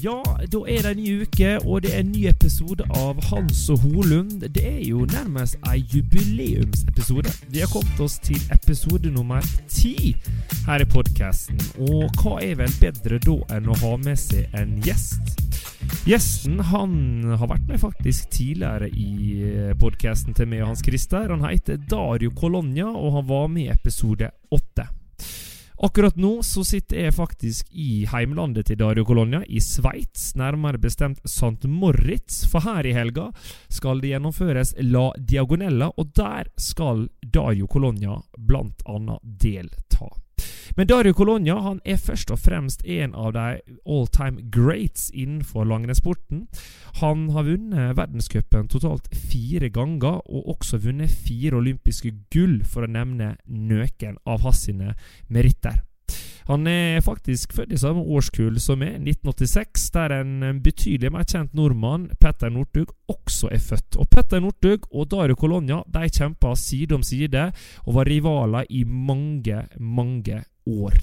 Ja, da er det en ny uke, og det er en ny episode av Hans og Holund. Det er jo nærmest ei jubileumsepisode. Vi har kommet oss til episode nummer ti her i podkasten. Og hva er vel bedre da enn å ha med seg en gjest? Gjesten han har vært med faktisk tidligere i podkasten til meg og Hans Christer. Han heter Dario Colonia, og han var med i episode åtte. Akkurat nå så sitter jeg faktisk i heimlandet til Dario Colonia, i Sveits, nærmere bestemt St. Moritz, for her i helga skal det gjennomføres La Diagonella, og der skal Dario Colonia blant annet delta. Men Dario Colonia han er først og fremst en av de all time greats innenfor langrennssporten. Han har vunnet verdenscupen totalt fire ganger, og også vunnet fire olympiske gull, for å nevne noen av hans meritter. Han er faktisk født i samme årskull som meg, 1986, der en betydelig mer kjent nordmann, Petter Northug, også er født. Og Petter Northug og Dario Colonia de kjempa side om side og var rivaler i mange, mange år.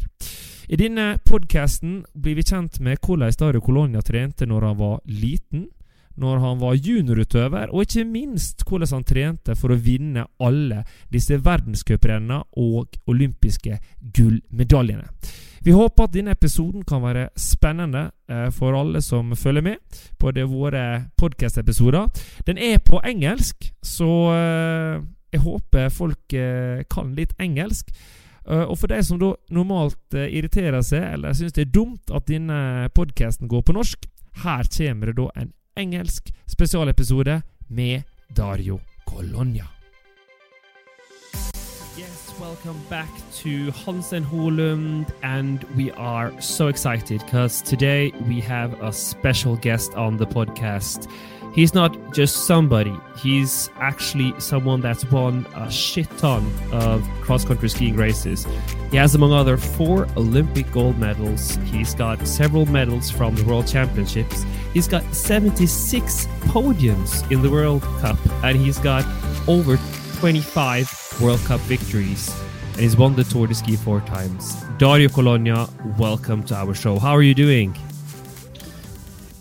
I denne podkasten blir vi kjent med hvordan Dario Colonia trente når han var liten, når han var juniorutøver, og ikke minst hvordan han trente for å vinne alle disse verdenscuprennene og olympiske gullmedaljene. Vi håper at denne episoden kan være spennende eh, for alle som følger med på våre podkast-episoder. Den er på engelsk, så eh, jeg håper folk eh, kan litt engelsk. Og for de som da normalt irriterer seg eller syns det er dumt at denne podkasten går på norsk, her kommer det da en engelsk spesialepisode med Dario Colonia. Yes, welcome back to Hansen Holund, and we are so excited because today we have a special guest on the podcast. He's not just somebody, he's actually someone that's won a shit ton of cross country skiing races. He has, among other, four Olympic gold medals. He's got several medals from the World Championships. He's got 76 podiums in the World Cup, and he's got over 25 World Cup victories. And he's won the Tour de Ski four times. Dario Cologna, welcome to our show. How are you doing?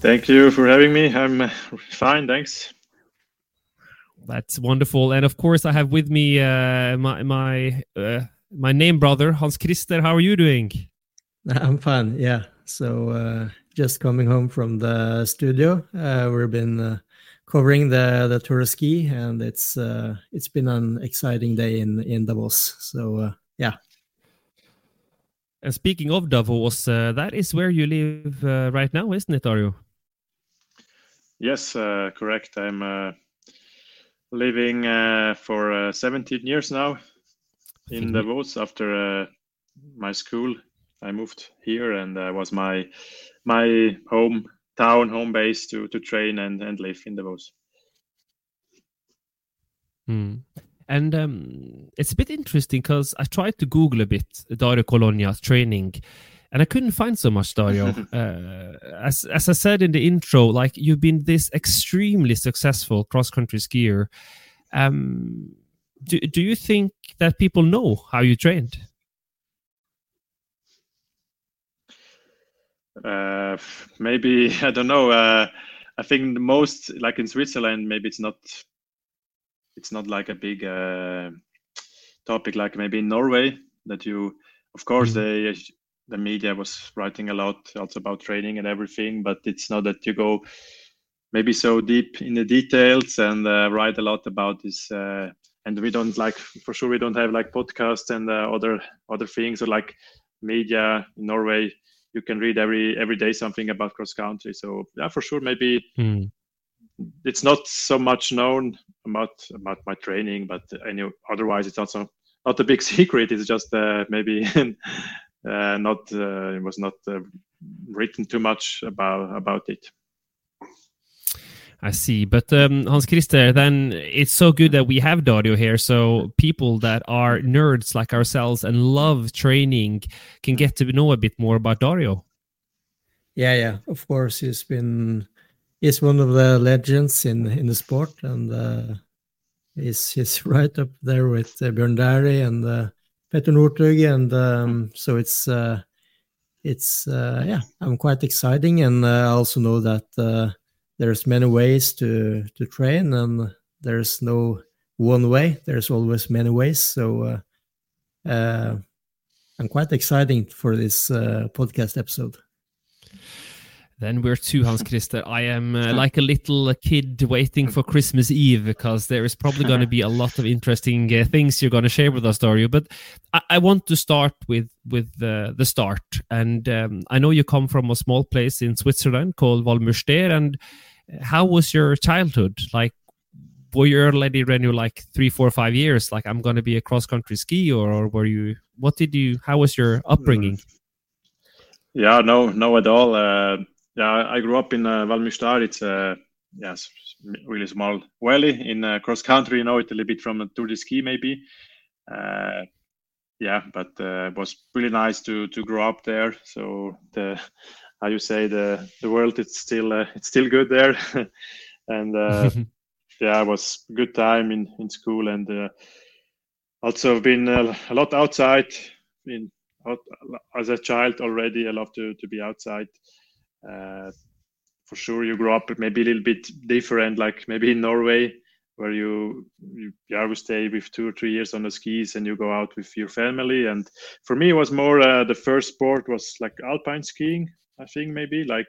Thank you for having me. I'm uh, fine, thanks. That's wonderful, and of course, I have with me uh, my my uh, my name brother Hans Christer. How are you doing? I'm fine. Yeah. So uh, just coming home from the studio. Uh, we've been uh, covering the the Tour de Ski, and it's uh, it's been an exciting day in in Davos. So uh, yeah. And speaking of Davos, uh, that is where you live uh, right now, isn't it, Dario? Yes, uh, correct. I'm uh, living uh, for uh, 17 years now in Davos after uh, my school. I moved here, and uh, was my my home town home base to to train and and live in Davos. Mm. And um, it's a bit interesting because I tried to Google a bit Dario Cologna's training, and I couldn't find so much Dario. uh, as as I said in the intro, like you've been this extremely successful cross country skier. Um, do do you think that people know how you trained? Uh, maybe I don't know. Uh, I think the most like in Switzerland, maybe it's not it's not like a big uh, topic like maybe in Norway that you of course mm-hmm. the the media was writing a lot also about training and everything but it's not that you go maybe so deep in the details and uh, write a lot about this uh, and we don't like for sure we don't have like podcasts and uh, other other things or like media in Norway you can read every every day something about cross country so yeah for sure maybe mm it's not so much known about about my training, but any, otherwise it's also not a big secret. It's just uh, maybe uh, not uh, it was not uh, written too much about about it. I see. But um, Hans Christer, then it's so good that we have Dario here. So people that are nerds like ourselves and love training can get to know a bit more about Dario. Yeah, yeah. Of course, he's been he's one of the legends in in the sport, and uh, he's he's right up there with uh, Bjørn Dæhlie and uh, Petter and um, so it's uh, it's uh, yeah, I'm quite exciting, and uh, I also know that uh, there's many ways to to train, and there's no one way. There's always many ways, so. Uh, I'm quite exciting for this podcast episode. Then we're two, Hans Christer. I am uh, like a little kid waiting for Christmas Eve because there is probably going to be a lot of interesting uh, things you're going to share with us, Dario. But I, I want to start with with uh, the start. And um, I know you come from a small place in Switzerland called Val Müstair. And how was your childhood? Like, were you already when you like three, four, five years? Like, I'm going to be a cross country ski, or, or were you? What did you? How was your upbringing? Yeah, no, no at all uh, yeah, I grew up in uh, Val Müstair. It's a uh, yes, really small valley in uh, cross country. You know it a little bit from a Tour de Ski maybe. Uh, yeah, but uh, it was really nice to to grow up there. So the how you say the the world it's still uh, it's still good there, and uh, yeah, it was good time in in school and uh, also been a, a lot outside. In out, as a child already, I love to to be outside uh, for sure you grow up maybe a little bit different like maybe in norway where you you, you stay with two or three years on the skis and you go out with your family. And for me it was more uh, the first sport was like alpine skiing i think maybe like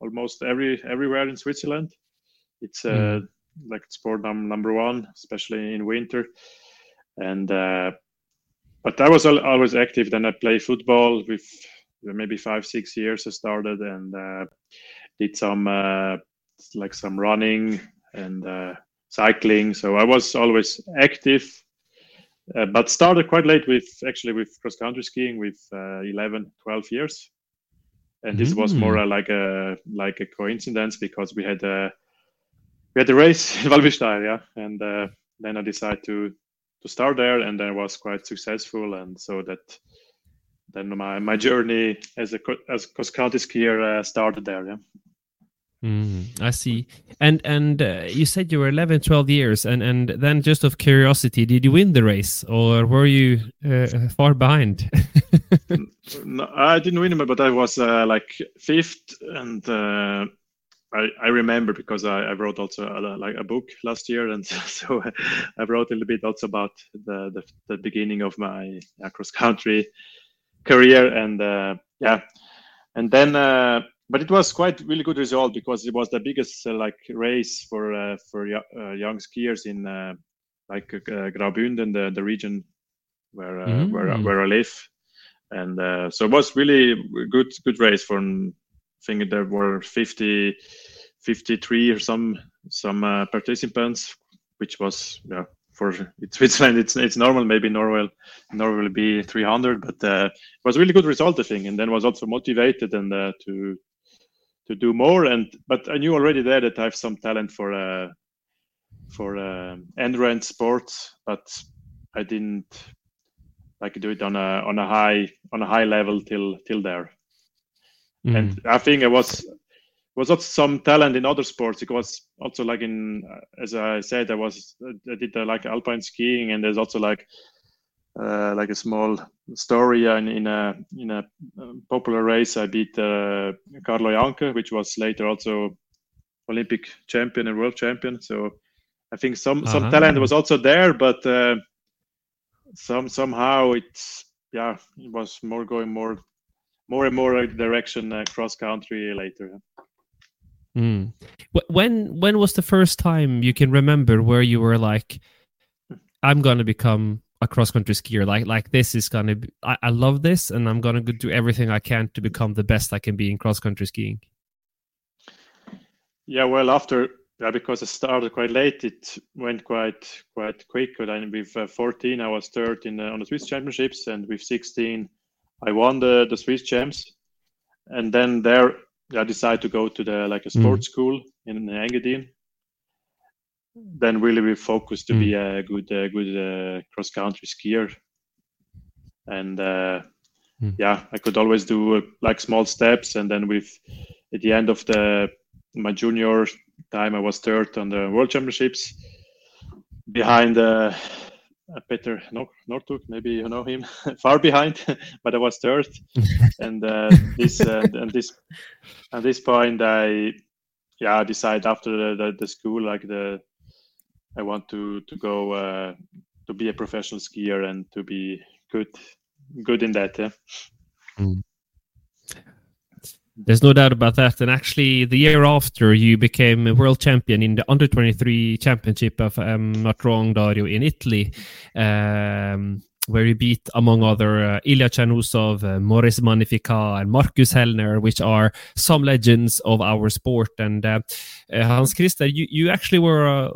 almost every everywhere in switzerland. It's uh, mm. like sport num- number one especially in winter. And uh, but i was always active. Then i play football with maybe five six years I started and uh, did some uh, like some running and uh, cycling. So I was always active, uh, but started quite late with actually with cross country skiing with uh, 11, 12 years. And this mm. was more mm. like a like a coincidence because we had a we had a race in Val Müstair, yeah, and uh, then I decided to to start there, and then was quite successful, and so that then my, my journey as a as cross country skier uh, started there. Yeah. Mm, I see. And and uh, you said you were 11, 12 years, and and then just of curiosity, did you win the race, or were you uh, far behind? no, I didn't win, but I was uh, like fifth, and uh, I I remember because I, I wrote also a, like a book last year, and so I wrote a little bit also about the the, the beginning of my cross country career and uh, yeah. and then uh, but it was quite really good result because it was the biggest uh, like race for uh, for uh, young skiers in uh, like uh, Graubünden the, the region where mm. where where I live. And so it was really good good race from I think there were 50 53 or some some participants which was yeah for Switzerland, it's it's normal. Maybe Norway Norway will be 300, but uh, it was a really good result, I think, and then was also motivated and uh, to to do more. And but I knew already there that I have some talent for uh, for uh, endurance sports, but I didn't like do it on a on a high on a high level till till there. Mm. And I think it was was also some talent in other sports. It was also like in as I said, I was I did uh, like alpine skiing, and there's also like uh, like a small story in, in a in a um, popular race. I beat uh, Carlo Janka, which was later also Olympic champion and world champion. So I think some uh-huh. some talent was also there, but uh, some somehow it's yeah it was more going more more and more direction uh, cross country later. Mm. When when was the first time you can remember where you were like, I'm gonna become a cross country skier? Like like this is gonna be, I, I love this and I'm gonna do everything I can to become the best I can be in cross country skiing. Yeah, well, after yeah, because it started quite late, it went quite quite quick. And with uh, 14, I was third in on the Swiss Championships, and with 16, I won the the Swiss Champs. And then there, I decided to go to the like a sports mm. school in Engadine. Then really we focused to mm. be a good uh, good uh, cross country skier, and uh, mm. yeah, I could always do uh, like small steps, and then with at the end of the my junior time I was third on the World Championships behind uh, Petter Northug, maybe you know him, far behind, but I was third. and uh, this uh, and this at this point, I yeah decided after the, the, the, school like the I want to to go uh, to be a professional skier and to be good good in that. Yeah. Mm. There's no doubt about that. And actually, the year after, you became a world champion in the under 23 championship, if I'm not wrong, Dario, in Italy, um, where you beat, among other, uh, Ilya Chernousov, uh, Maurice Magnificat, and Marcus Hellner, which are some legends of our sport. And uh, uh Hans Christer, you, you actually were a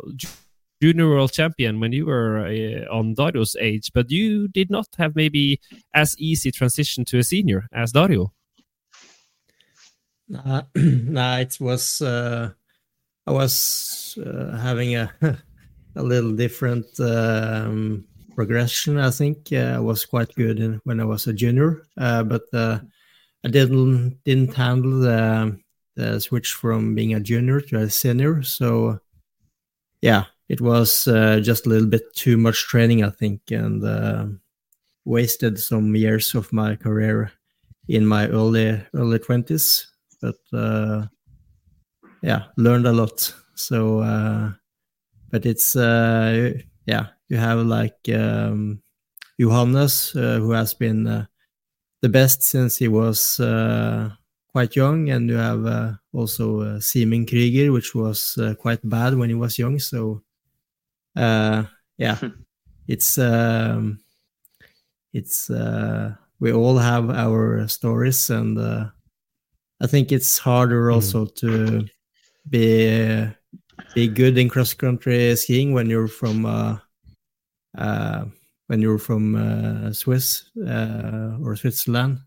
junior world champion when you were uh, on Dario's age, but you did not have maybe as easy transition to a senior as Dario. Nah, nah it was uh, I was uh, having a a little different um, progression. I think uh, I was quite good in, when I was a junior, uh, but uh, I didn't didn't handle the, the switch from being a junior to a senior. So yeah, it was just a little bit too much training, I think, and wasted some years of my career in my early early twenties but uh, yeah, learned a lot. So, uh, but it's uh, yeah, you have like um, Johannes, uh, who has been uh, the best since he was uh, quite young, and you have uh, also uh, Simen Krüger, which was uh, quite bad when he was young. So, uh, yeah, it's um, it's uh, we all have our stories, and uh, I think it's harder mm. also mm. to be be good in cross country skiing when you're from uh, uh, when you're from uh, Swiss uh, or Switzerland.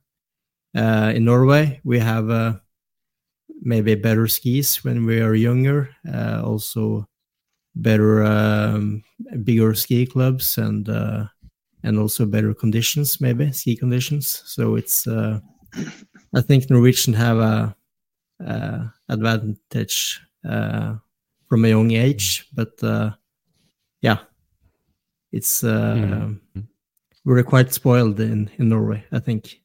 Uh, in Norway, we have uh, maybe better skis when we are younger. also, better, um, bigger ski clubs and and also better conditions, maybe ski conditions. So it's I think Norwegian have a, a advantage uh, from a young age, but uh, yeah, it's uh, mm. we're quite spoiled in in Norway. I think.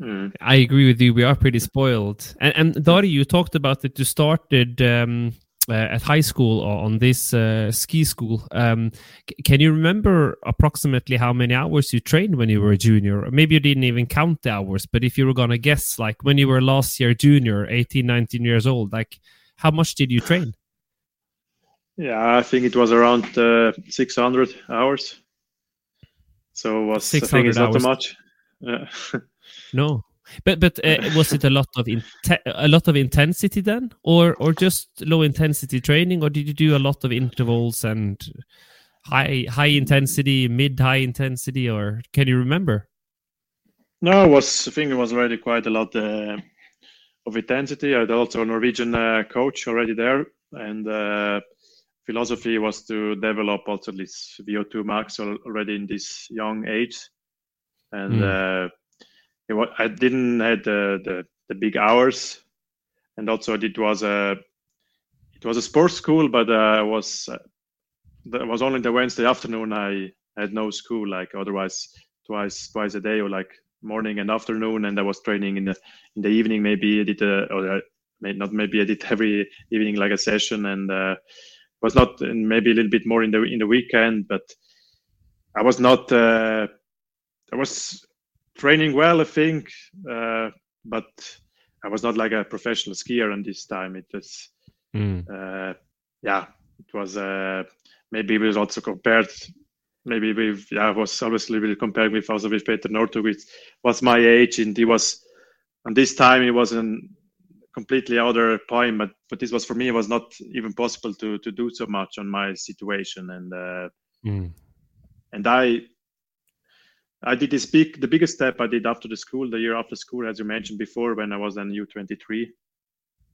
mm. I agree with you. We are pretty spoiled. And, and Dari, you talked about that you started um, uh, at high school or on this uh, ski school. Um, can you remember approximately how many hours you trained when you were a junior? Maybe you didn't even count the hours, but if you were going to guess, like when you were last year junior, 18, 19 years old, like how much did you train? Yeah, I think it was around uh, 600 hours. So it was, 600 I think it's hours. not too much. No. But but uh, was it a lot of a lot of intensity then, or or just low intensity training, or did you do a lot of intervals and high high intensity, mid high intensity, or can you remember? No, it was I think it was already quite a lot. Uh, of intensity. I had also a Norwegian uh, coach already there, and uh, philosophy was to develop also this VO2 max already in this young age. And mm. Uh, I didn't had the, the, the big hours, and also it was a it was a sports school, but uh, was uh, that was only the Wednesday afternoon. I had no school, like otherwise twice twice a day or like morning and afternoon, and I was training in the in the evening. Maybe I did a, or I, not maybe I did every evening like a session, and uh, was not maybe a little bit more in the in the weekend, but I was not. Uh, I was training well, I think, uh, but I was not like a professional skier. And this time, it was, mm. uh, yeah, it was uh, maybe it was also compared. Maybe with yeah, I was obviously really comparing with also with Petter Northug, which was my age, and he was. And this time, he was an completely other point but but this was for me it was not even possible to to do so much on my situation and uh, mm. and i i did this big the biggest step i did after the school the year after school as you mentioned before when i was an u23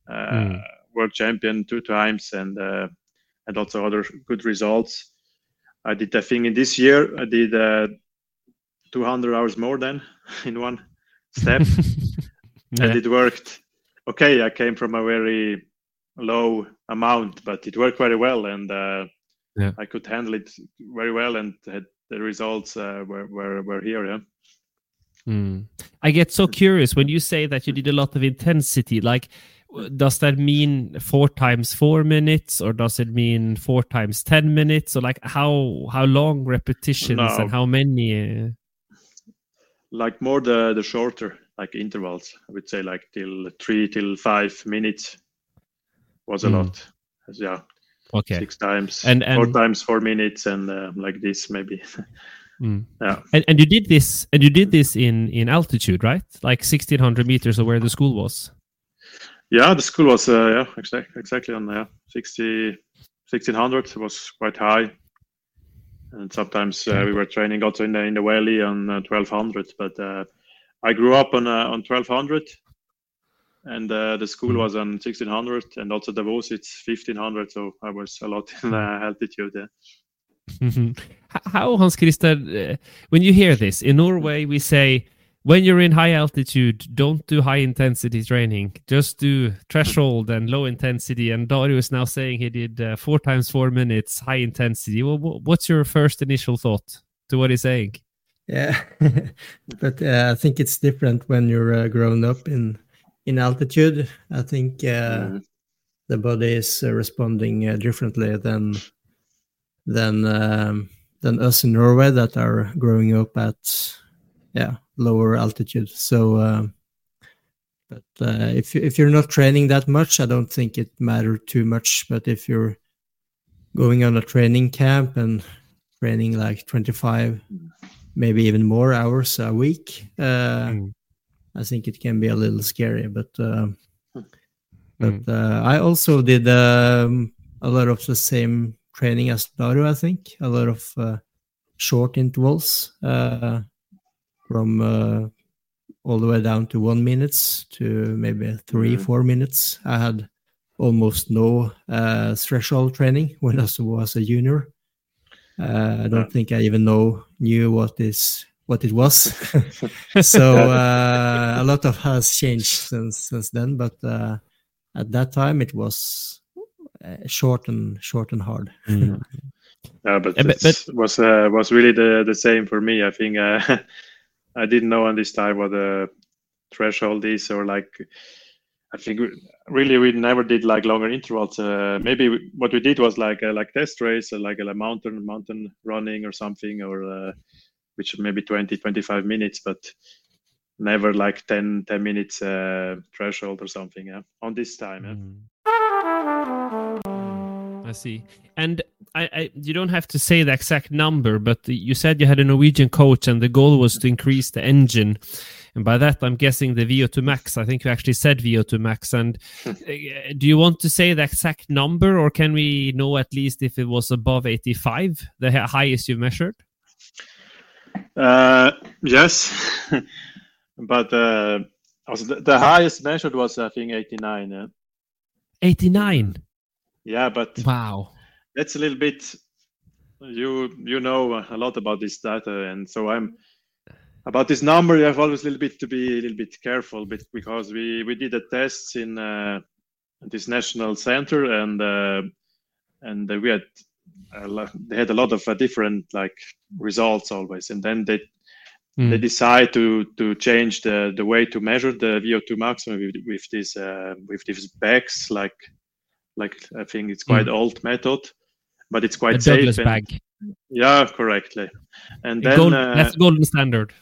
uh, mm. world champion two times and uh, and also other good results i did i thing in this year i did uh, 200 hours more than in one step yeah. and it worked okay, I came from a very low amount, but it worked very well, and uh, yeah. I could handle it very well, and had the results uh, were, were were here. Yeah. Mm. I get so curious when you say that you did a lot of intensity. Like, does that mean four times four minutes, or does it mean four times ten minutes, or like how how long repetitions no. and how many? Uh... Like more the the shorter like intervals. I would say like till three till five minutes was a mm. lot. Yeah. Okay. Six times and, and four times four minutes and uh, like this maybe. mm. Yeah. And and you did this and you did this in in altitude, right? Like sixteen hundred meters of where the school was. Yeah, the school was uh, yeah exactly exactly on yeah 60, 1600 it was quite high and sometimes uh, we were training also in the in the valley on uh, 1200 but uh, I grew up on uh, on 1200, and uh, the school was on 1600, and also Davos it's 1500. So I was a lot in uh, altitude. Yeah. Mm-hmm. How Hans Christer, uh, when you hear this in Norway, we say when you're in high altitude, don't do high intensity training. Just do threshold and low intensity. And Dario is now saying he did uh, four times four minutes high intensity. Well, what's your first initial thought to what he's saying? Yeah, but uh, I think it's different when you're uh, grown up in in altitude. I think uh, mm. the body is uh, responding uh, differently than than um, than us in Norway that are growing up at yeah lower altitude. So, um, but uh, if if you're not training that much, I don't think it matters too much. But if you're going on a training camp and training like 25 maybe even more hours a week. Uh, mm. I think it can be a little scary, but uh, mm. but uh, I also did um, a lot of the same training as Dario. I think a lot of uh, short intervals uh, from uh, all the way down to one minutes to maybe three, mm. four minutes. I had almost no threshold training when I was a junior. Uh, I don't think I even know knew what is what it was. so uh, a lot of has changed since since then. But uh, at that time, it was uh, short and short and hard. Mm. yeah, but, it but, was uh, was really the the same for me. I think uh, I didn't know on this time what the threshold is or like I think really we never did like longer intervals. Uh, maybe we, what we did was like a, like test race, uh, like a, mountain mountain running or something, or uh, which maybe 20 25 minutes, but never like 10 10 minutes uh, threshold or something. Yeah, on this time. Yeah. Mm. I see. And I, I, you don't have to say the exact number, but you said you had a Norwegian coach, and the goal was to increase the engine. And by that, I'm guessing the VO2 max. I think you actually said VO2 max. And uh, do you want to say the exact number, or can we know at least if it was above 85, the highest you measured? Uh, yes, but uh, was the, the highest measured was I think 89. Yeah. 89. Yeah, but Wow. that's a little bit. You you know a lot about this data, and so I'm about this number. You have always a little bit to be a little bit careful, but because we we did the tests in uh, this national center, and uh, and we had a they had a lot of uh, different like results always, and then they Mm. they decide to to change the the way to measure the VO2 maximum with, with this uh, with these bags like like I think it's quite old method, but it's quite A safe. And- bag. Yeah, correctly. And then Gold, uh, that's golden standard.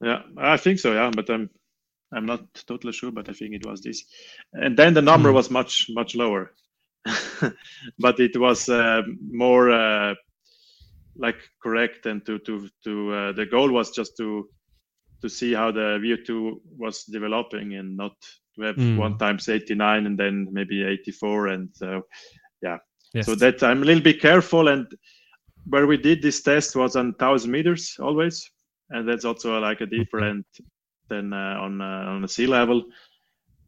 yeah, I think so. Yeah, but I'm I'm not totally sure, but I think it was this. And then the number Hmm. was much much lower, but it was uh, more uh, like correct and to to to uh, the goal was just to to see how the VO2 was developing and not to have Hmm. one times 89 and then maybe 84 and uh, yeah Yes. so that I'm a little bit careful. And where we did this test was on thousand meters always, and that's also like a different than uh, on uh, on the sea level.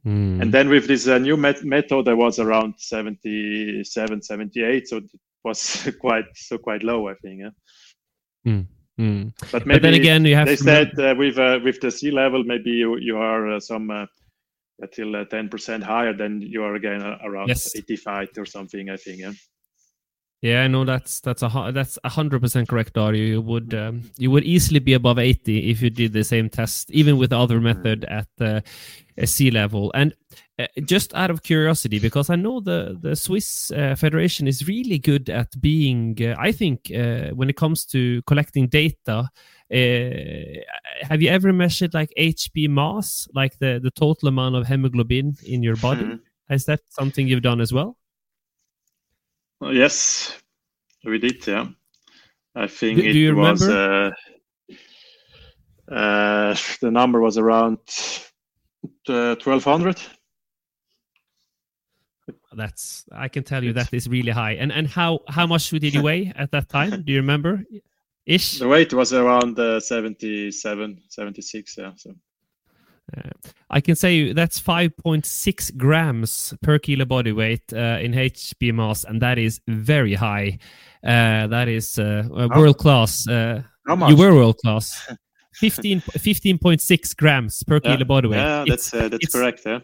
Mm. And then with this uh, new met- method, I was around 77, 78, so it was quite so quite low, I think. Yeah? Mm. But maybe But then again, you have they said uh, with uh, with the sea level, maybe you you are uh, some. Uh, until uh, 10% higher then you are again uh, around Yes. 85 or something i think yeah Yeah, no, that's that's a that's a hundred percent correct, Dario. You would um, you would easily be above eighty if you did the same test, even with the other method at uh, a sea level. And uh, just out of curiosity, because I know the the Swiss uh, Federation is really good at being, uh, I think, uh, when it comes to collecting data. Uh, have you ever measured like HB mass, like the the total amount of hemoglobin in your body? Mhm. Is that something you've done as well? Yes, we did. Yeah, I think Do- do it you was. Uh, uh, the number was around uh, twelve hundred. That's I can tell you that is really high. And and how how much did you weigh at that time? Do you remember? Ish. The weight was around uh, 77, 76. Yeah. So I can say that's 5.6 grams per kilo body weight uh, in HB mass, and that is very high. Uh, that is uh, world class. Uh, how much? you were world class. 15, 15.6 grams per yeah, kilo body weight. Yeah, that's uh, that's correct. Yeah.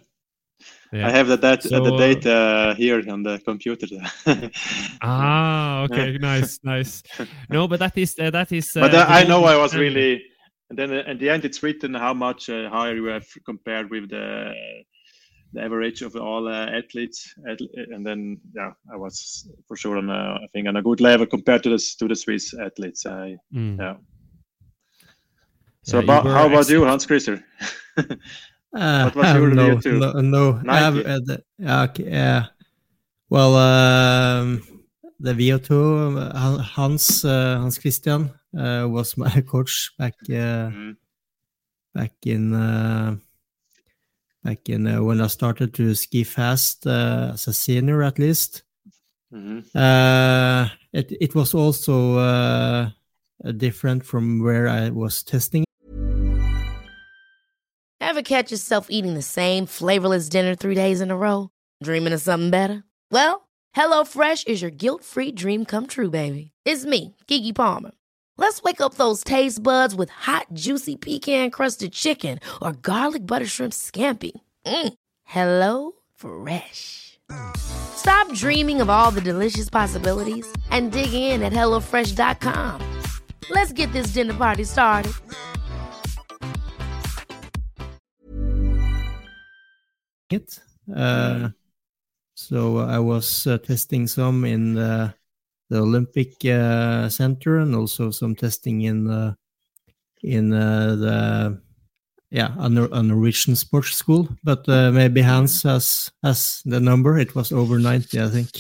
yeah. I have the dat- So, the uh, data here on the computer. Ah, okay, nice, nice. No, but that is uh, that is. Uh, but uh, I know I was really, and then uh, at the end it's written how much uh, higher you have compared with the the average of all uh, athletes, and then yeah, I was for sure on a, I think on a good level compared to the to the Swiss athletes. I Mm. yeah. So Yeah, about, were how about you. Hans Christer? Uh, What was your no, VO2? no, no, I have, 90? uh, the, yeah, okay, yeah. Well, um, the VO2, uh, Hans, uh, Hans Kristian, uh, was my coach back, uh, Mhm. back in, uh, back in uh, when I started to ski fast uh, as a senior, at least. Mhm. Uh, it it was also uh, different from where I was testing Ever catch yourself eating the same flavorless dinner three days in a row? Dreaming of something better? Well, HelloFresh is your guilt free dream come true, baby. It's me, Keke Palmer. Let's wake up those taste buds with hot, juicy pecan crusted chicken or garlic butter shrimp scampi. Mm. Hello Fresh. Stop dreaming of all the delicious possibilities and dig in at HelloFresh.com. Let's get this dinner party started. it. Uh, so I was uh, testing some in the, the Olympic uh, Center and also some testing in the in uh, the yeah a, Nor- a Norwegian sports school. But uh, maybe Hans has has the number. It was over ninety, I think.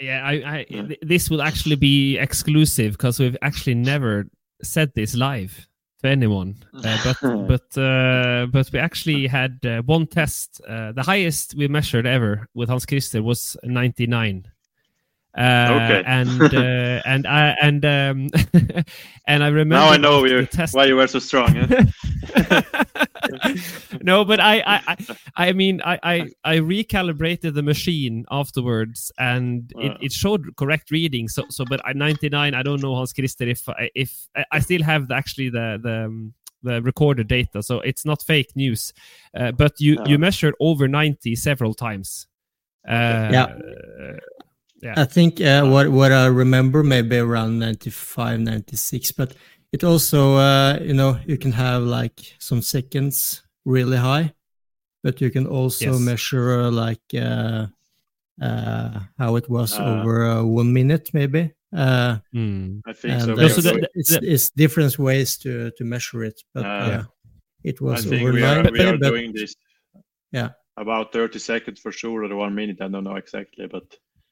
Yeah, I, I Yeah. this will actually be exclusive because we've actually never said this live to anyone. Uh, but but uh, but we actually had uh, one test. Uh, the highest we measured ever with Hans Christer was ninety nine. Uh, Okay. and uh, and I and um, and I remember Now I know you, test- why you were so strong. no, but I, I, I, I mean, I, I, I recalibrated the machine afterwards, and it, it showed correct reading. So, so, but at 99, I don't know Hans Christer if, if I still have the, actually the the. Um, the recorded data, so it's not fake news. Uh, but you you measured over ninety several times. Uh, yeah. Yeah. I think uh, what what I remember maybe around 95, 96, but it also uh, you know you can have like some seconds really high, but you can also Yes. measure uh, like uh, uh, how it was Uh, over uh, one minute maybe. Uh, Hmm. I think so. uh, No, so because the- we- the- it's, it's different ways to to measure it, but Uh, yeah, it was think over we are, we are but- doing this Yeah. about 30 seconds for sure, or one minute. I don't know exactly, but.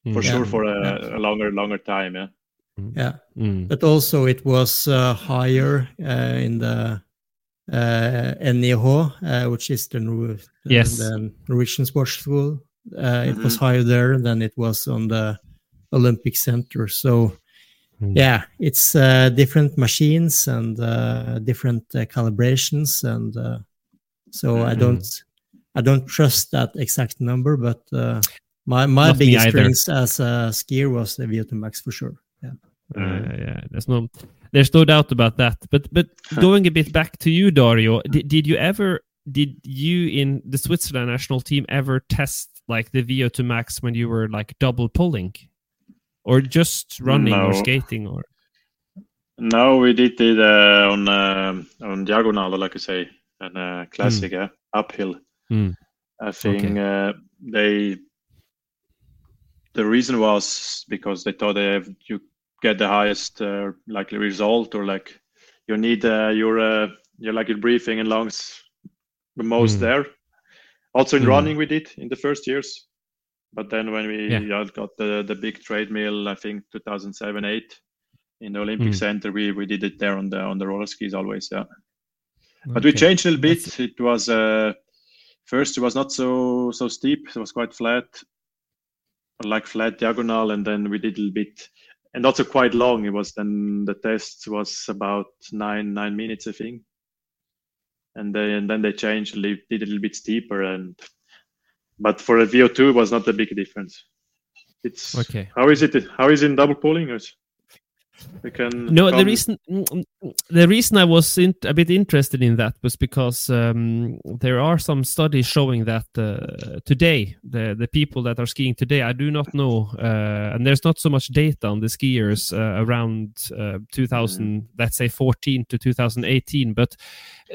For Yeah. sure for a, a longer, longer time. Yeah. yeah. Hmm. but also it was uh, higher uh, in the uh, NIH, uh, which is the, Nor- Yes. the Norwegian Sports School. Uh, It was Mhm. higher there than it was on the Olympic Center. So, Mm. yeah, it's uh, different machines and uh, different uh, calibrations, and uh, so I Mhm. don't, I don't trust that exact number, but uh, my my Not biggest either. strength as a skier was the VO2 Max for sure. Yeah. Uh, yeah, there's no, there's no doubt about that. But but going a bit back to you, Dario, did, did you ever, did you in the Switzerland national team ever test like the VO2 max when you were like double pulling, or just running or skating or? No, we did it uh, on um on diagonal, like I say, and uh, classic uh, uphill. Mm. I think Okay. uh, they. The reason was because they thought they have, you get the highest uh, likely result, or like you need uh, your uh, your like your breathing and lungs the most Mm. there. Also in Mm. running, we did in the first years, but then when we Yeah. yeah, got the the big treadmill, I think 2007 eight in the Olympic Mm. Center, we we did it there on the on the roller skis always. Yeah, but we changed a little bit. That's- It was uh, first it was not so so steep. It was quite flat, like flat diagonal, and then we did a little bit, and also quite long. It was then the test was about nine nine minutes, I think, and then and then they changed, a little- did a little bit steeper, and but for a VO two was not a big difference. It's Okay. How is it? How is it in double pulling? Is- We can No, the reason the reason I was in, a bit interested in that was because um, there are some studies showing that uh, today the the people that are skiing today, I do not know, uh, and there's not so much data on the skiers uh, around uh, 2000, let's say 14 to 2018, but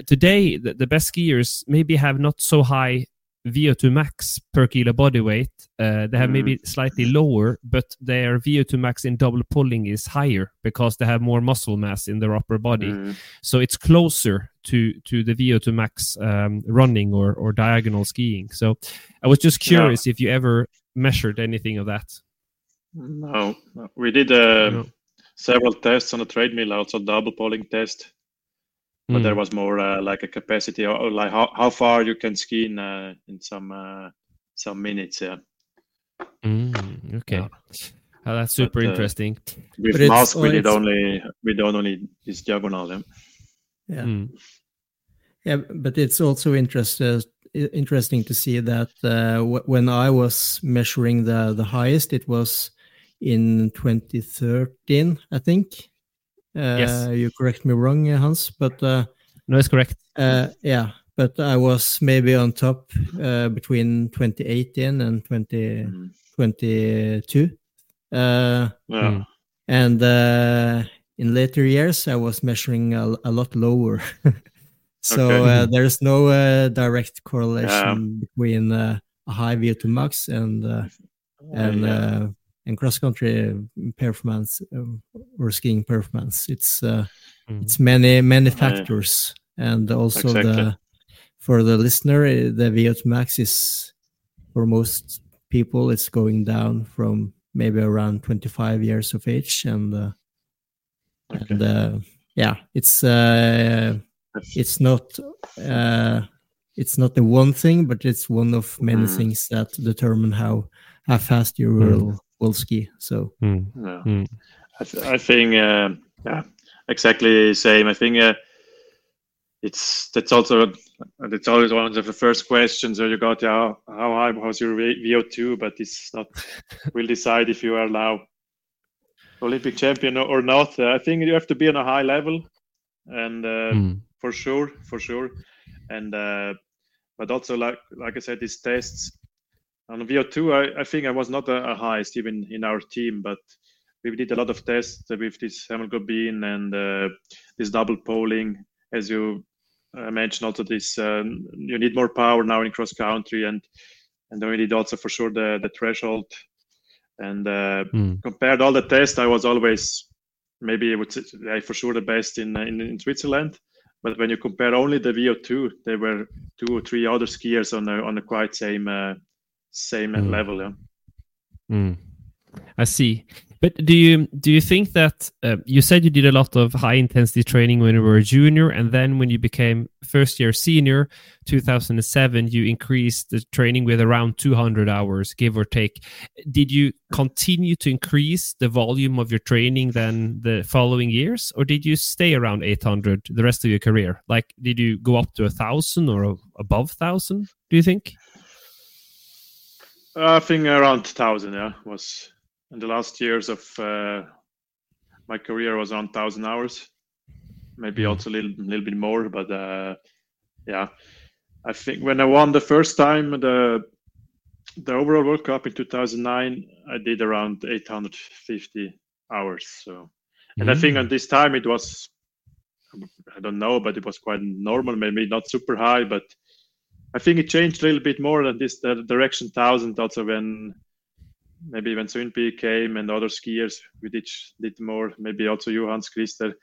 today the, the best skiers maybe have not so high VO2 max per kilo body weight. Uh, they have maybe slightly lower, but their VO2 max in double pulling is higher because they have more muscle mass in their upper body. Mm. So it's closer to to the VO2 max um, running or or diagonal skiing. So I was just Yeah. curious if you ever measured anything of that. No, no. we did uh, No. several tests on the treadmill, also double pulling test, but Mm. there was more uh, like a capacity, or, or like how, how far you can ski in uh, in some uh, some minutes. Yeah, Mm, okay. Yeah. Uh, that's super But, uh, interesting. with But it's- mask we oh, did only we did only this diagonal. Yeah. Yeah. Mm. Yeah, but it's also interesting interesting to see that uh, w- when I was measuring the the highest, it was in 2013, I think. Uh, Yes. You correct me wrong, uh, Hans, but uh, No, it's correct. uh, yeah, but I was maybe on top uh, between 2018 and 2022. Uh, Yeah. Mm. and uh, in later years i was measuring a, a lot lower so Okay. uh, there's no uh, direct correlation between uh, a high vo2 max and uh, and Yeah. uh, and cross country performance uh, or skiing performance it's uh, Mm. it's many many Yeah. factors and also Exactly. the for the listener uh, the vo2 max is for most people it's going down from maybe around 25 years of age and uh, Okay. and uh, yeah it's uh, it's not uh, it's not the one thing but it's one of many Mm. things that determine how how fast you will will ski so Mm. Yeah. Mm. I, th- I think uh, yeah, exactly same. I think uh, it's that's also that's always one of the first questions where you got yeah how high was your VO2, but it's not will decide if you are now Olympic champion or not. Uh, I think you have to be on a high level, and uh, mm. for sure, for sure, and uh, but also like like I said, these tests on VO2, I, I think I was not a, a highest even in our team, but we did a lot of tests with this hemoglobin and uh, this double polling, as you uh, mentioned. Also, this um, you need more power now in cross country, and and then we did also for sure the the threshold. And uh, mm. compared all the tests, I was always maybe I would say for sure the best in, in in Switzerland. But when you compare only the VO2, there were two or three other skiers on the on the quite same uh, same mm. level. Yeah. Mm. I see. But do you do you think that uh, you said you did a lot of high intensity training when you were a junior, and then when you became first year senior, 2007, you increased the training with around 200 hours, give or take. Did you continue to increase the volume of your training then the following years, or did you stay around 800 the rest of your career? Like, did you go up to a thousand or above thousand? Do you think? I think around thousand. Yeah, was in the last years of uh, my career was around thousand hours, maybe mm. also a little, little bit more. But uh, yeah, I think when I won the first time the the overall World Cup in 2009, I did around 850 hours. So, and mm. I think at this time it was, I don't know, but it was quite normal, maybe not super high, but I think it changed a little bit more than this the direction thousand also when maybe when Sundby came and other skiers, we did did more. Maybe also you, Hans Christer,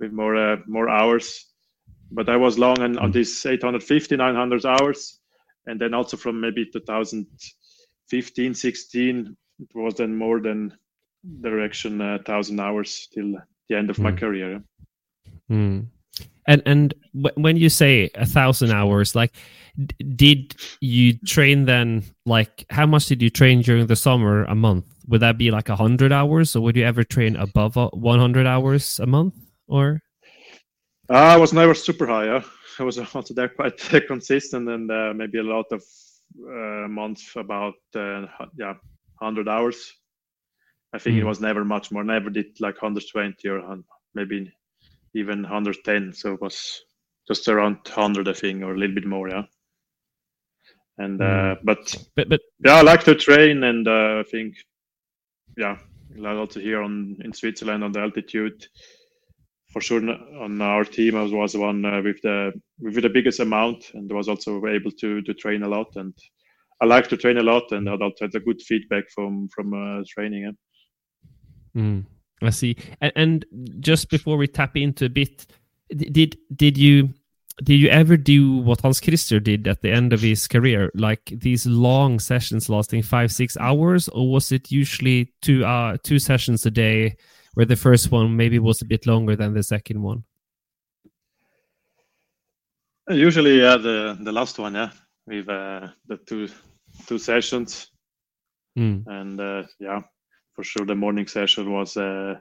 with more uh, more hours. But I was long on, on this 850, 900 hours, and then also from maybe 2015, 16, it was then more than direction uh, thousand hours till the end of mm. my hmm. career. Mm. And and when you say a thousand hours, like did you train then like how much did you train during the summer a month would that be like a 100 hours or would you ever train above 100 hours a month or i was never super high yeah? i was also there quite consistent and uh, maybe a lot of uh, months about uh, yeah 100 hours i think mm. it hmm. was never much more never did like 120 or maybe even 110 so it was just around 100 i think or a little bit more yeah and mm. uh, but, but but yeah, I like to train, and uh, I think yeah, a lot also here on in Switzerland on the altitude. For sure, on our team, I was one uh, with the with the biggest amount, and was also able to to train a lot. And I like to train a lot, and I had a good feedback from from uh, training. Yeah. Mm, I see. And, and just before we tap into a bit, did did you did you ever do what Hans Christer did at the end of his career, like these long sessions lasting five, six hours, or was it usually two uh, two sessions a day, where the first one maybe was a bit longer than the second one? Usually, yeah, the the last one, yeah, with uh, the two two sessions, mm. and uh, yeah, for sure the morning session was uh,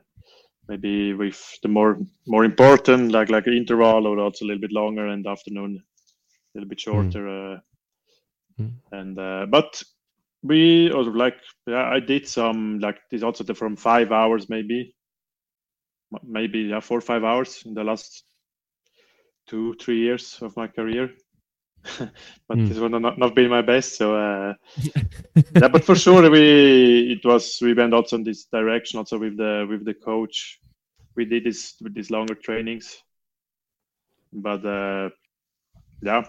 maybe with the more more important like like interval or also a little bit longer and afternoon a little bit shorter mm. Uh, mm. and uh, but we also like yeah i did some like this also the, from five hours maybe maybe yeah four or five hours in the last two three years of my career but mm. this one not, not been my best so uh, yeah but for sure we it was we went also in this direction also with the with the coach we did this with these longer trainings but uh, yeah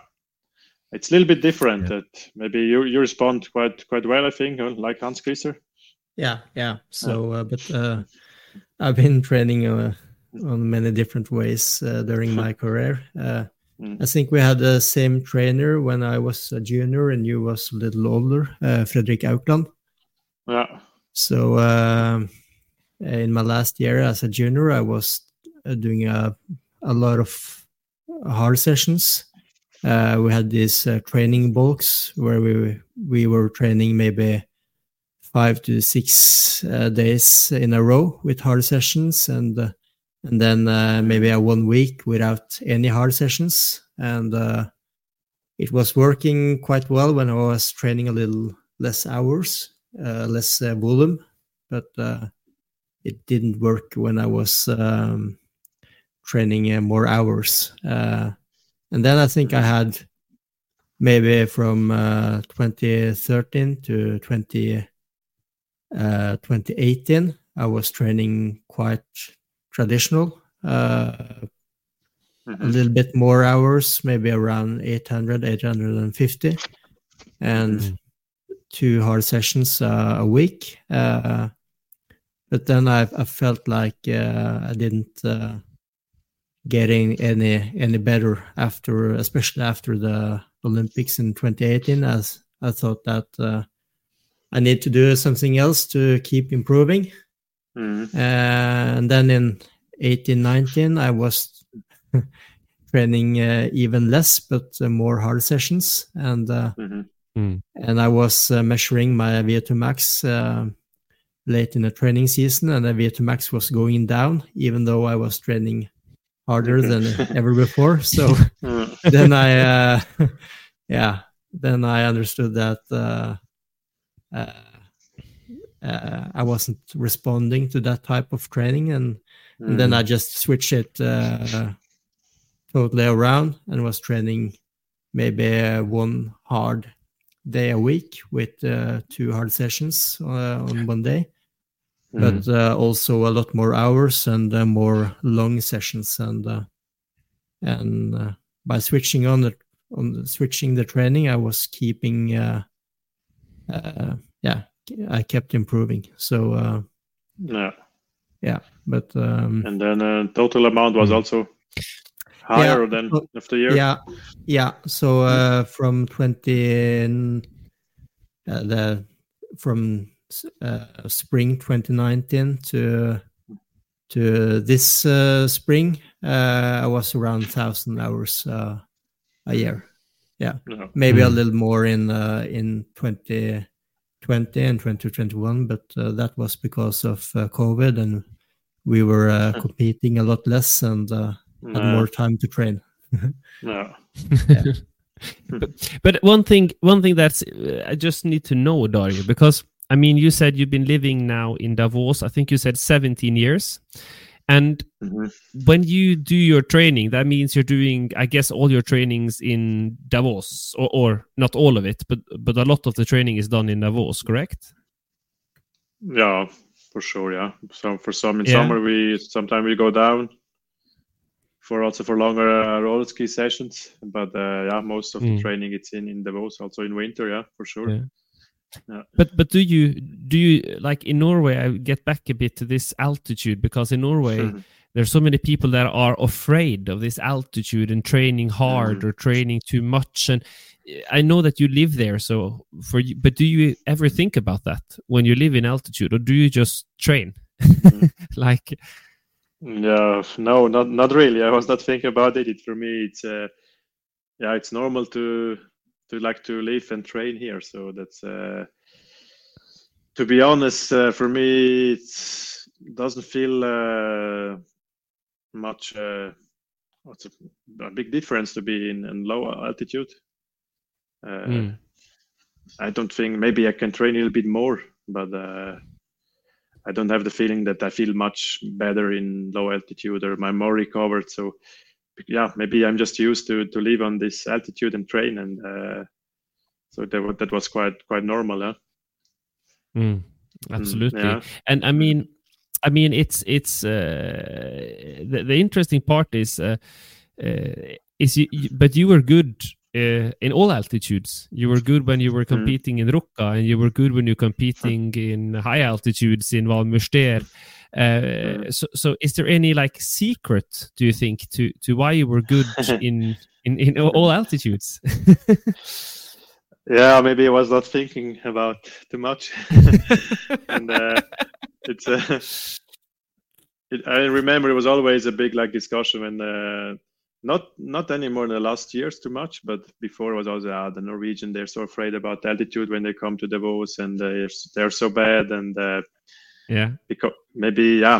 it's a little bit different yeah. that maybe you you respond quite quite well i think like hans Christer. yeah yeah so uh, but uh, i've been training uh, on many different ways uh, during my career uh, Mm. I think we had the same trainer when I was a junior and you was a little older, uh, Fredrik Aukland. Yeah. So uh, in my last year as a junior, I was uh, doing a, a lot of hard sessions. Uh, we had these uh, training bulks where we we were training maybe five to six uh, days in a row with hard sessions and and then uh, maybe a one week without any hard sessions, and uh, it was working quite well when I was training a little less hours, uh, less uh, volume, but uh, it didn't work when I was um, training uh, more hours. and then I think I had maybe from 2013 to 20, 2018, I was training quite traditional. Uh, mm-hmm. A little bit more hours, maybe around 800, 850, and mm-hmm. two hard sessions uh, a week. Uh, but then I, I felt like uh, I didn't uh, getting any any better after, especially after the Olympics in 2018. As I thought that uh, I need to do something else to keep improving. Mm. and then in 18, 19, I was training uh, even less, but uh, more hard sessions. And uh, mm-hmm. mm. and I was uh, measuring my VO2 max uh, late in the training season, and the VO2 max was going down, even though I was training harder than ever before. So then I, uh, yeah, then I understood that uh, I wasn't responding to that type of training, and, mm. and then I mm. just switched it uh, totally around and was training maybe uh, one hard day a week with uh, two hard sessions uh, on one day, mm. but uh, also a lot more hours and more long sessions, and and by switching on the on switching the training, I was keeping yeah I kept improving. So uh, yeah, yeah, but um, and then uh, total amount was hmm. also higher yeah, than after year. Yeah, yeah. So uh, from twenty uh, the from uh, spring 2019 to to this uh, spring, uh, I was around thousand hours uh, a year. Yeah, no. maybe mm. a hmm. little more in uh, in 20 2020 and 2021, but uh, that was because of uh, COVID and we were uh, competing a lot less and no. had more time to train. no. but, but, one thing, one thing that's I just need to know, Dario, because I mean, you said you've been living now in Davos. I think you said 17 years. And mm-hmm. when you do your training, that means you're doing, I guess, all your trainings in Davos, or, or not all of it, but but a lot of the training is done in Davos, correct? Yeah, for sure. Yeah. So for some in yeah. summer, we sometimes we go down for also for longer uh, roller ski sessions. But uh, yeah, most of mm. the training it's in in Davos, also in winter. Yeah, for sure. Yeah. But but do you do you like in Norway? I get back a bit to this altitude because in Norway mm. there's so many people that are afraid of this altitude and training hard mm. or training too much. And I know that you live there, so for you. But do you ever think about that when you live in altitude, or do you just train? Mm. like, yeah, no, not not really. I was not thinking about it. it for me, it's uh, yeah, it's normal to to like to live and train here. So that's uh, to be honest, uh, for me, it doesn't feel uh, much. Uh, what's a, a, big difference to be in, in low altitude. Mm. I don't think maybe I can train a little bit more, but uh, I don't have the feeling that I feel much better in low altitude or I'm more recovered. So yeah, maybe I'm just used to to live on this altitude and train, and uh, so that that was quite quite normal. Yeah? Mm, absolutely, mm, yeah. and I mean, I mean, it's it's uh, the the interesting part is uh, uh, is you, but you were good uh, in all altitudes. You were good when you were mm. competing mm. in Ruka, and you were good when you're competing in high altitudes in Val Müstair. Uh, so, so is there any like secret do you think to to why you were good in in, in all altitudes? Yeah maybe i was not thinking about too much. And uh, it's uh, it, i remember it was always a big like discussion when uh, not not anymore in the last years too much but before it was also uh, the norwegian they're so afraid about altitude when they come to davos and they're, they're so bad and uh, yeah because maybe yeah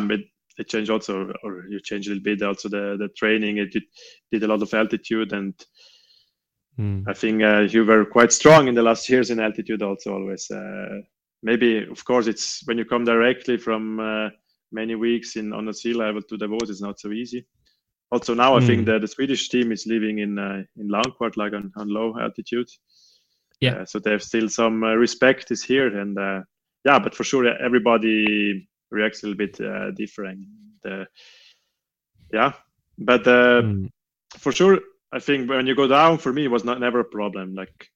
they change also, or you change a little bit also the the training. It did, did a lot of altitude, and mm. I think uh, you were quite strong in the last years in altitude. Also, always. Uh, maybe, of course, it's when you come directly from uh, many weeks in on a sea level to Davos, it's not so easy. Also, now mm. I think hmm. that the Swedish team is living in uh, in Landquart, like on, on low altitude. Yeah. Uh, so they have still some uh, respect is here, and yeah, but for sure everybody reacts a little bit uh, different. Uh, yeah, but uh, mm. for sure, I think when you go down, for me, it was not never a problem. Like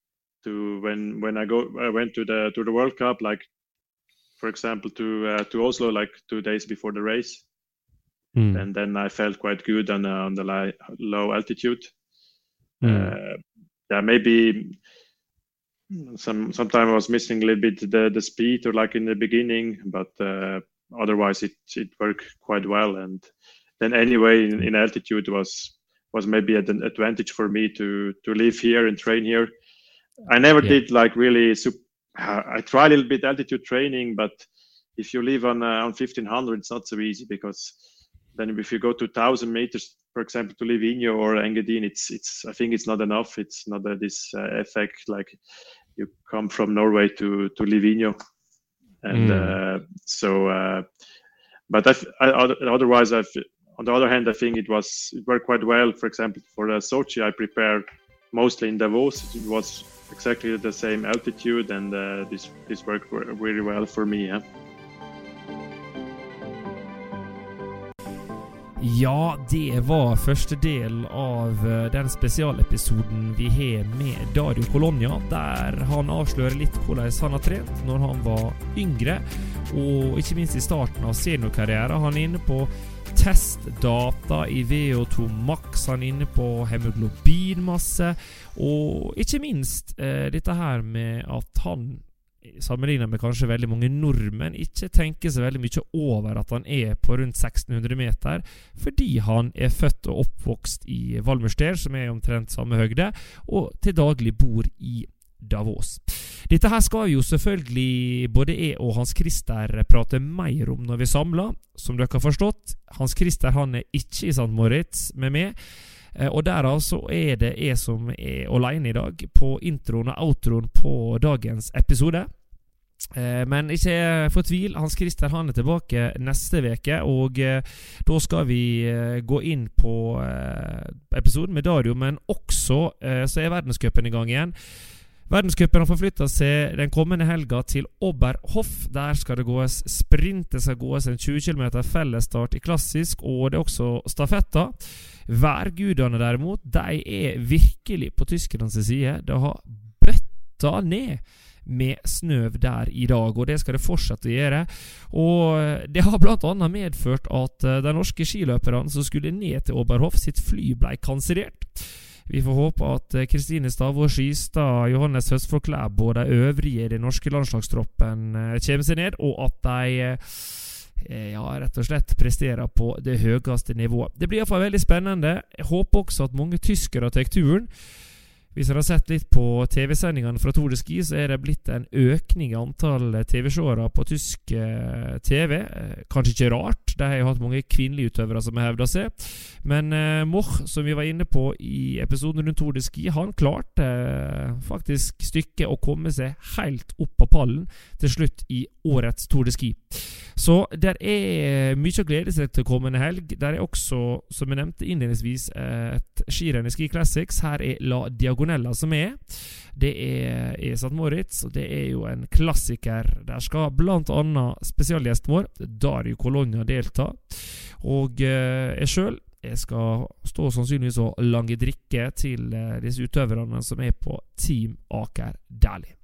to when when I go, I went to the to the World Cup, like for example to uh, to Oslo, like two days before the race, mm. and then I felt quite good on uh, on the li- low altitude. Mm. yeah, maybe some sometimes I was missing a little bit the the speed or like in the beginning, but uh, otherwise it it worked quite well. And then anyway, in, in altitude was was maybe an advantage for me to to live here and train here. I never yeah. did like really. I tried a little bit altitude training, but if you live on uh, on 1500, it's not so easy because then if you go to 1000 meters, for example, to Livigno or Engadine, it's it's I think it's not enough. It's not uh, this uh, effect like you come from Norway to to Livigno, and mm. uh, so. Uh, but I, I, otherwise, I've, on the other hand, I think it was it worked quite well. For example, for the Sochi, I prepared mostly in Davos. It was exactly the same altitude, and uh, this this worked really well for me. Yeah. Ja, det var første del av eh, den spesialepisoden vi har med Dario Colonia, der han avslører litt hvordan han har trent når han var yngre, og ikke minst i starten av seniorkarrieren. Han er inne på testdata i VO2 Max, han er inne på hemoglobinmasse, og ikke minst eh, dette her med at han sammenlignet med kanskje veldig mange nordmenn, ikke tenker så veldig mye over at han er på rundt 1600 meter, fordi han er født og oppvokst i Valmurster, som er omtrent samme høgde, og til daglig bor i Davos. Dette her skal jo selvfølgelig både jeg og Hans Christer prate mer om når vi samler. Som dere har forstått, Hans Christer han er ikke i St. Moritz med meg. Eh, og derav så er det jeg som er alene i dag på introen og outroen på dagens episode. Eh, men ikke fortvil, Hans Christer han er tilbake neste uke, og eh, da skal vi gå inn på episoden med Dario, men også så er verdenscupen i gang igjen. Verdenscupen har forflytta seg den kommende helga til Oberhof. Der skal det gås sprint. Det skal gås en 20 km fellesstart i klassisk, og det er også stafetter. Værgudene, derimot, de er virkelig på tyskernes side. Det har bøtta ned med snøv der i dag, og det skal det fortsette å gjøre. Og Det har bl.a. medført at eh, de norske skiløperne som skulle ned til Oberhof, sitt fly ble kansellert. Vi får håpe at eh, Kristine Stavå Skistad, Johannes Høstfold Klæbo og de øvrige i den norske landslagstroppen eh, kommer seg ned, og at de Eh, ja, rett og slett presterer på det høyeste nivået. Det blir iallfall veldig spennende. Jeg håper også at mange tyskere tar turen. Hvis dere har sett litt på TV-sendingene fra Tour de Ski, så er det blitt en økning i antall TV-seere på tysk eh, TV. Eh, kanskje ikke rart, de har jo hatt mange kvinnelige utøvere som har hevda seg. Men eh, Moch, som vi var inne på i episoden rundt Tour de Ski, han klarte eh, faktisk stykket å komme seg helt opp på pallen til slutt i årets Tour de Ski. Så der er mye å glede seg til kommende helg. Der er også, som jeg nevnte innledningsvis, et skirenn i Ski Classics. Her er La Diagonella som er. Det er i St. Moritz, og det er jo en klassiker. Der skal bl.a. spesialgjesten vår, Dario Colonia, delta. Og eh, jeg sjøl jeg skal stå sannsynligvis og lange drikke til eh, disse utøverne som er på Team Aker Dæhlie.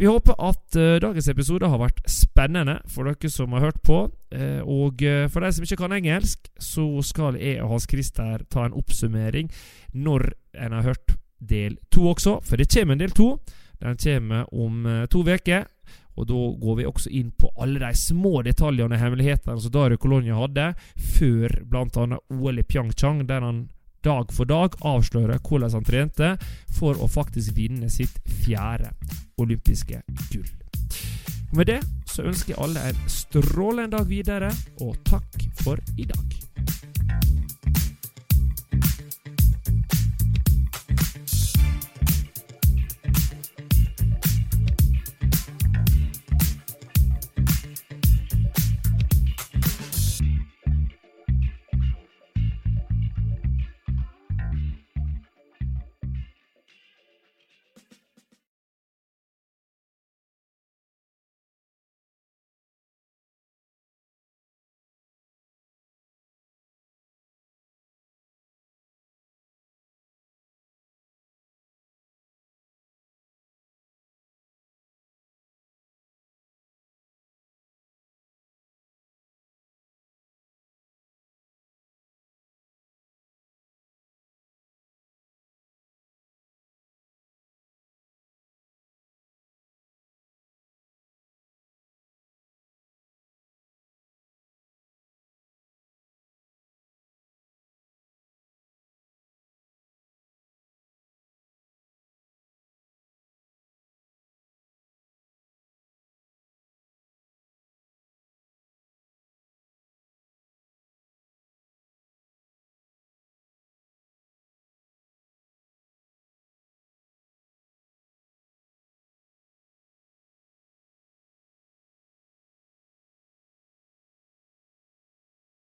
Vi håper at uh, dagens episode har vært spennende for dere som har hørt på. Uh, og uh, for de som ikke kan engelsk, så skal jeg og Hans Christer ta en oppsummering når en har hørt del to også. For det kommer en del to. Den kommer om to uker. Og da går vi også inn på alle de små detaljene og hemmelighetene som Dario Colonia hadde før bl.a. OL i Pyeongchang, der han dag for dag avsløre hvordan han trente for å faktisk vinne sitt fjerde olympiske gull. Og Med det så ønsker jeg alle en strålende dag videre, og takk for i dag.